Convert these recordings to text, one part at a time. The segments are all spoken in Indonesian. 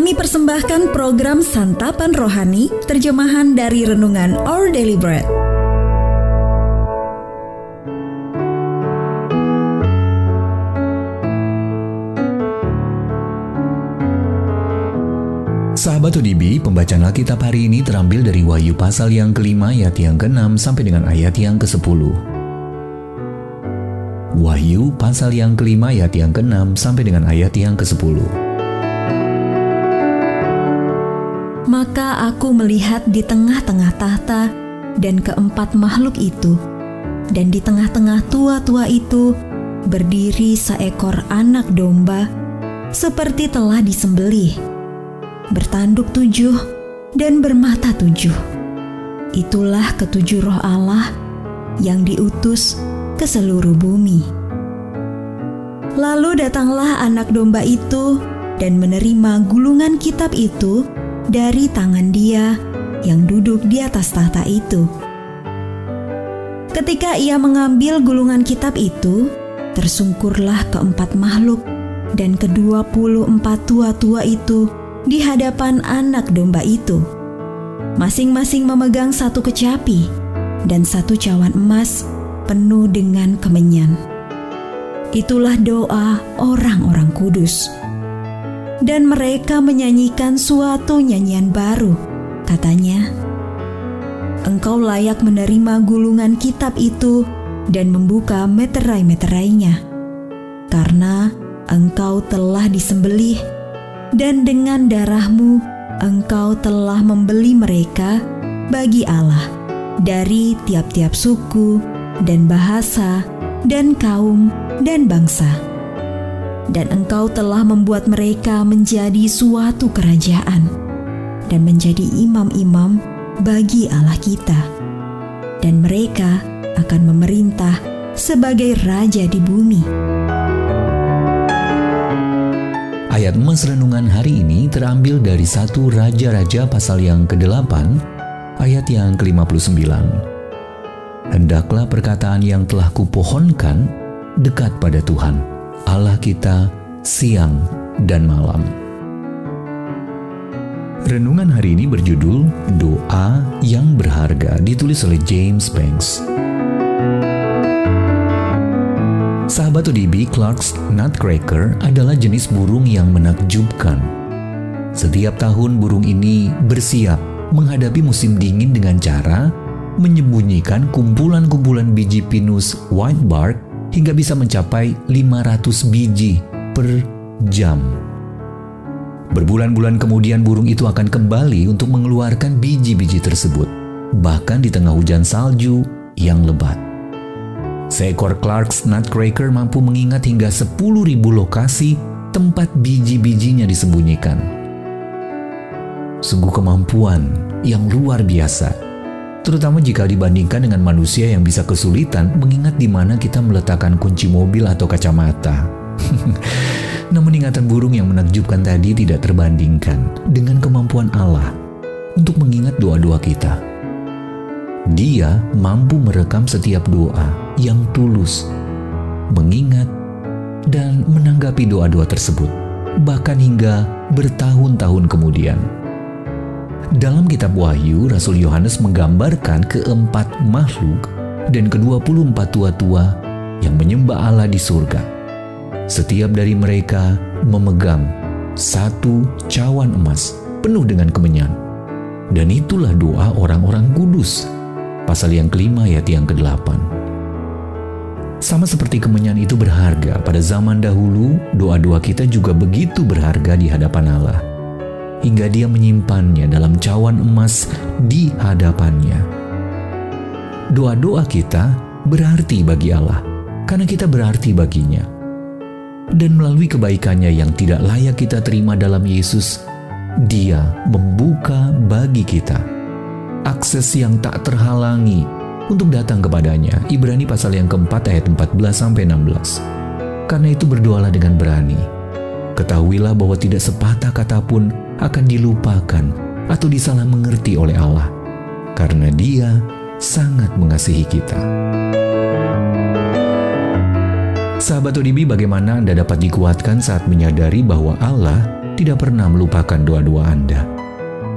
Kami persembahkan program Santapan Rohani, terjemahan dari Renungan Our Daily Bread. Sahabat ODB, pembacaan Alkitab hari ini terambil dari Wahyu pasal yang kelima ayat yang ke-6 sampai dengan ayat yang ke-10. Wahyu pasal yang kelima ayat yang ke-6 sampai dengan ayat yang ke-10. Maka aku melihat di tengah-tengah tahta dan keempat makhluk itu, dan di tengah-tengah tua-tua itu berdiri seekor anak domba seperti telah disembelih, bertanduk tujuh dan bermata tujuh. Itulah ketujuh roh Allah yang diutus ke seluruh bumi. Lalu datanglah anak domba itu dan menerima gulungan kitab itu dari tangan Dia yang duduk di atas tahta itu. Ketika ia mengambil gulungan kitab itu, tersungkurlah keempat makhluk dan kedua puluh empat tua-tua itu di hadapan anak domba itu. Masing-masing memegang satu kecapi dan satu cawan emas penuh dengan kemenyan. Itulah doa orang-orang kudus dan mereka menyanyikan suatu nyanyian baru. Katanya, "Engkau layak menerima gulungan kitab itu dan membuka meterai-meterainya, karena engkau telah disembelih, dan dengan darahmu engkau telah membeli mereka bagi Allah dari tiap-tiap suku dan bahasa dan kaum dan bangsa." Dan engkau telah membuat mereka menjadi suatu kerajaan dan menjadi imam-imam bagi Allah kita. Dan mereka akan memerintah sebagai raja di bumi. Ayat emas renungan hari ini terambil dari satu Raja-Raja pasal yang ke-8, ayat yang ke-59. Hendaklah perkataan yang telah kupohonkan dekat pada Tuhan Allah kita siang dan malam. Renungan hari ini berjudul Doa yang Berharga ditulis oleh James Banks. Sahabat ODB Clark's Nutcracker adalah jenis burung yang menakjubkan. Setiap tahun burung ini bersiap menghadapi musim dingin dengan cara menyembunyikan kumpulan-kumpulan biji pinus white bark hingga bisa mencapai 500 biji per jam. Berbulan-bulan kemudian burung itu akan kembali untuk mengeluarkan biji-biji tersebut, bahkan di tengah hujan salju yang lebat. Seekor Clark's Nutcracker mampu mengingat hingga 10.000 lokasi tempat biji-bijinya disembunyikan. Sungguh kemampuan yang luar biasa terutama jika dibandingkan dengan manusia yang bisa kesulitan mengingat di mana kita meletakkan kunci mobil atau kacamata. Namun ingatan burung yang menakjubkan tadi tidak terbandingkan dengan kemampuan Allah untuk mengingat doa-doa kita. Dia mampu merekam setiap doa yang tulus, mengingat dan menanggapi doa-doa tersebut, bahkan hingga bertahun-tahun kemudian. Dalam kitab Wahyu, Rasul Yohanes menggambarkan keempat makhluk dan kedua puluh empat tua-tua yang menyembah Allah di surga. Setiap dari mereka memegang satu cawan emas penuh dengan kemenyan. Dan itulah doa orang-orang kudus. Pasal yang kelima ayat yang kedelapan. Sama seperti kemenyan itu berharga pada zaman dahulu, doa-doa kita juga begitu berharga di hadapan Allah hingga dia menyimpannya dalam cawan emas di hadapannya. Doa-doa kita berarti bagi Allah karena kita berarti baginya. Dan melalui kebaikannya yang tidak layak kita terima dalam Yesus, dia membuka bagi kita akses yang tak terhalangi untuk datang kepadanya. Ibrani pasal yang keempat ayat 14 sampai 16. Karena itu berdoalah dengan berani. Ketahuilah bahwa tidak sepatah kata pun akan dilupakan atau disalah mengerti oleh Allah, karena Dia sangat mengasihi kita. Sahabat ODB, bagaimana Anda dapat dikuatkan saat menyadari bahwa Allah tidak pernah melupakan doa-doa Anda.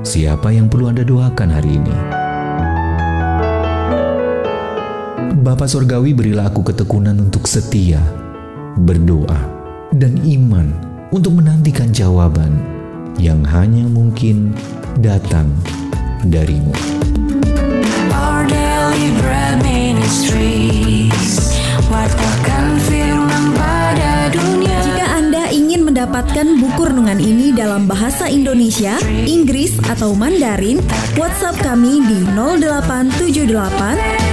Siapa yang perlu Anda doakan hari ini? Bapa Surgawi berilah aku ketekunan untuk setia, berdoa, dan iman untuk menantikan jawaban yang hanya mungkin datang darimu. Our Daily Bread Ministries Wartakan firman pada dunia Jika Anda ingin mendapatkan buku renungan ini dalam bahasa Indonesia, Inggris, atau Mandarin, WhatsApp kami di 0878